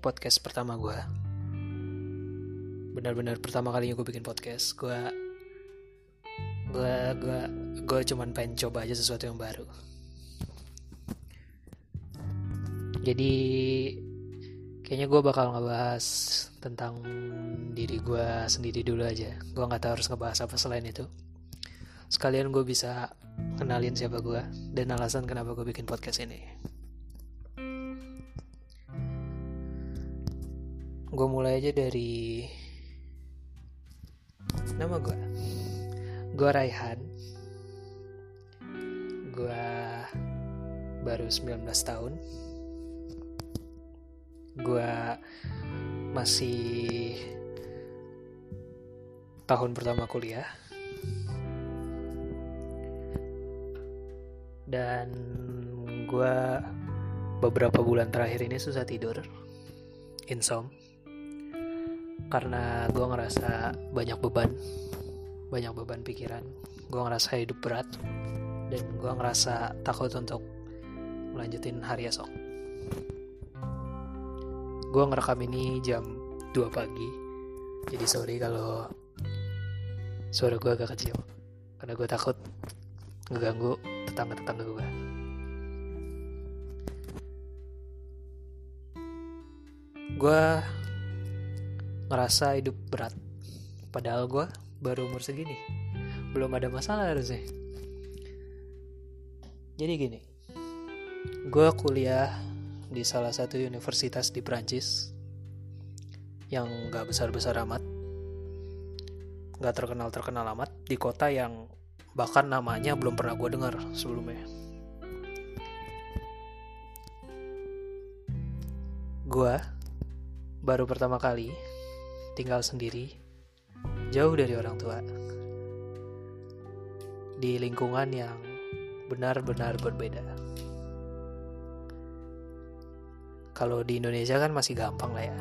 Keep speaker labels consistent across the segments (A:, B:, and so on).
A: podcast pertama gue. Benar-benar pertama kalinya gue bikin podcast. Gue, gue, gue, gue cuman pengen coba aja sesuatu yang baru. Jadi kayaknya gue bakal ngebahas tentang diri gue sendiri dulu aja. Gue nggak tahu harus ngebahas apa selain itu. Sekalian gue bisa kenalin siapa gue dan alasan kenapa gue bikin podcast ini. Gue mulai aja dari nama gue gue Raihan. Gue baru 19 tahun. Gue masih tahun pertama kuliah. Dan gue beberapa bulan terakhir ini susah tidur. Insom karena gue ngerasa banyak beban. Banyak beban pikiran. Gue ngerasa hidup berat. Dan gue ngerasa takut untuk melanjutin hari esok. Gue ngerekam ini jam 2 pagi. Jadi sorry kalau suara gue agak kecil. Karena gue takut ngeganggu tetangga-tetangga gue gue ngerasa hidup berat. Padahal gue baru umur segini. Belum ada masalah harusnya. Jadi gini gue kuliah di salah satu universitas di Prancis yang gak besar-besar amat gak terkenal-terkenal amat di kota yang bahkan namanya belum pernah gue dengar sebelumnya. Gue baru pertama kali tinggal sendiri, jauh dari orang tua, di lingkungan yang benar-benar berbeda. Kalau di Indonesia kan masih gampang lah ya,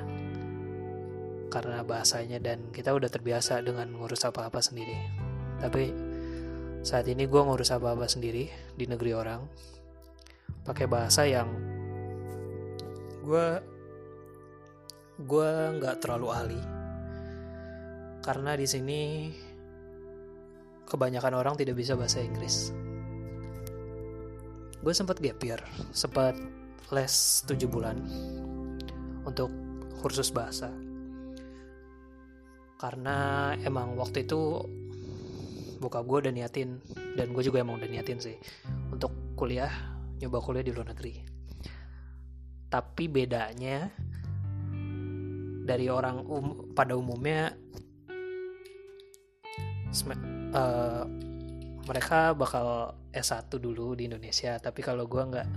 A: karena bahasanya dan kita udah terbiasa dengan ngurus apa-apa sendiri. Tapi saat ini gue ngurus apa-apa sendiri di negeri orang, pakai bahasa yang gue gue nggak terlalu ahli karena di sini kebanyakan orang tidak bisa bahasa Inggris. Gue sempat gap year, sempat les 7 bulan untuk kursus bahasa. Karena emang waktu itu buka gue udah niatin dan gue juga emang udah niatin sih untuk kuliah nyoba kuliah di luar negeri. Tapi bedanya dari orang um, pada umumnya uh, mereka bakal S1 dulu di Indonesia tapi kalau gue nggak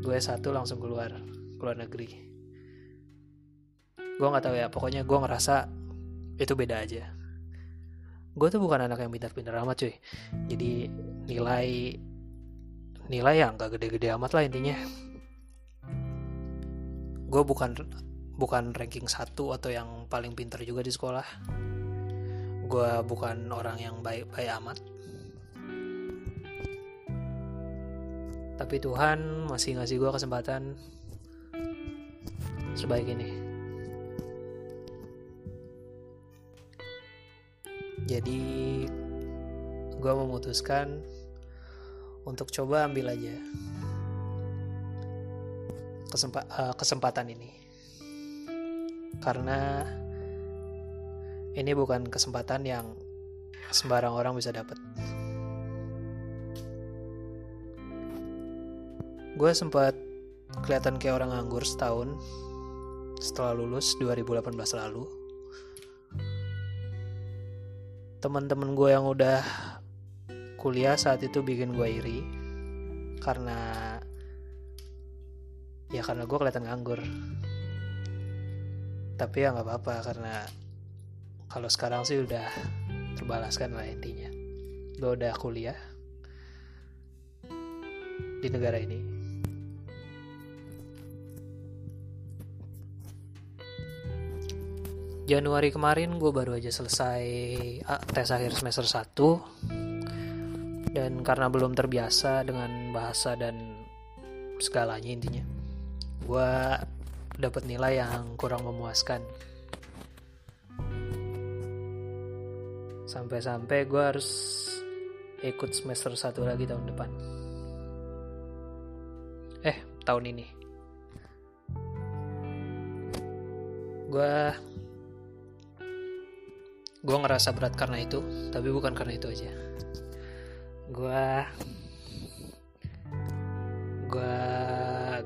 A: gue S1 langsung keluar keluar negeri. Gue nggak tahu ya pokoknya gue ngerasa itu beda aja. Gue tuh bukan anak yang pintar-pintar amat cuy. Jadi nilai nilai yang gak gede-gede amat lah intinya. Gue bukan bukan ranking satu atau yang paling pintar juga di sekolah gue bukan orang yang baik-baik amat. Tapi Tuhan masih ngasih gue kesempatan sebaik ini. Jadi gue memutuskan untuk coba ambil aja kesempa uh, kesempatan ini. Karena ini bukan kesempatan yang sembarang orang bisa dapat. Gue sempat kelihatan kayak orang nganggur setahun setelah lulus 2018 lalu. Teman-teman gue yang udah kuliah saat itu bikin gue iri karena ya karena gue kelihatan nganggur tapi ya nggak apa-apa karena kalau sekarang sih udah terbalaskan lah intinya. Gue udah kuliah di negara ini. Januari kemarin gue baru aja selesai ah, tes akhir semester 1 dan karena belum terbiasa dengan bahasa dan segalanya intinya gue dapat nilai yang kurang memuaskan sampai-sampai gue harus ikut semester satu lagi tahun depan. Eh tahun ini. Gue gue ngerasa berat karena itu tapi bukan karena itu aja. Gue gue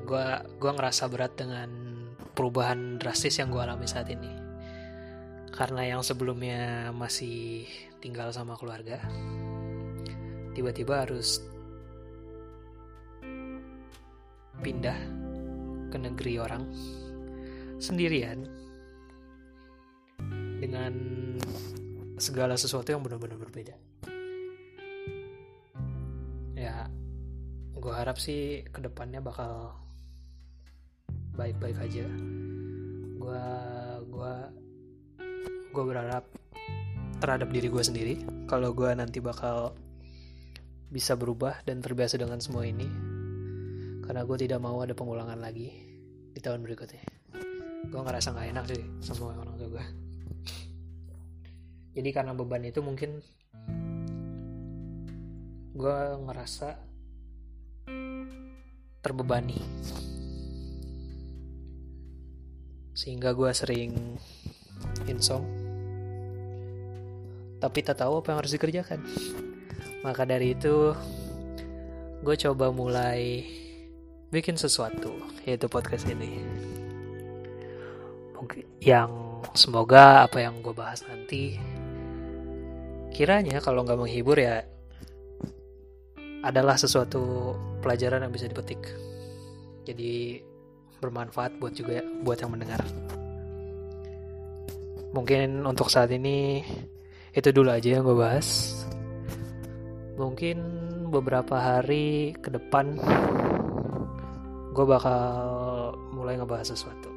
A: gue gue ngerasa berat dengan perubahan drastis yang gue alami saat ini karena yang sebelumnya masih tinggal sama keluarga tiba-tiba harus pindah ke negeri orang sendirian dengan segala sesuatu yang benar-benar berbeda. Ya gue harap sih ke depannya bakal baik-baik aja. Gue gue gue berharap terhadap diri gue sendiri kalau gue nanti bakal bisa berubah dan terbiasa dengan semua ini karena gue tidak mau ada pengulangan lagi di tahun berikutnya. Gue ngerasa nggak enak sih sama orang tua gue jadi karena beban itu mungkin gue ngerasa terbebani. Sehingga gue sering insomnia tapi tak tahu apa yang harus dikerjakan maka dari itu gue coba mulai bikin sesuatu yaitu podcast ini mungkin yang semoga apa yang gue bahas nanti kiranya kalau nggak menghibur ya adalah sesuatu pelajaran yang bisa dipetik. Jadi bermanfaat buat juga buat yang mendengar. Mungkin untuk saat ini itu dulu aja yang gue bahas. Mungkin beberapa hari ke depan gue bakal mulai ngebahas sesuatu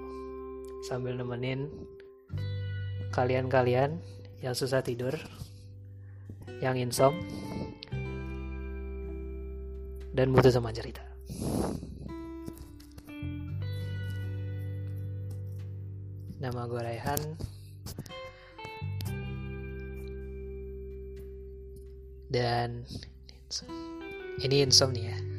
A: sambil nemenin kalian-kalian yang susah tidur, yang insom, dan butuh teman cerita. Nama gue Raihan. Dan ini insomnia.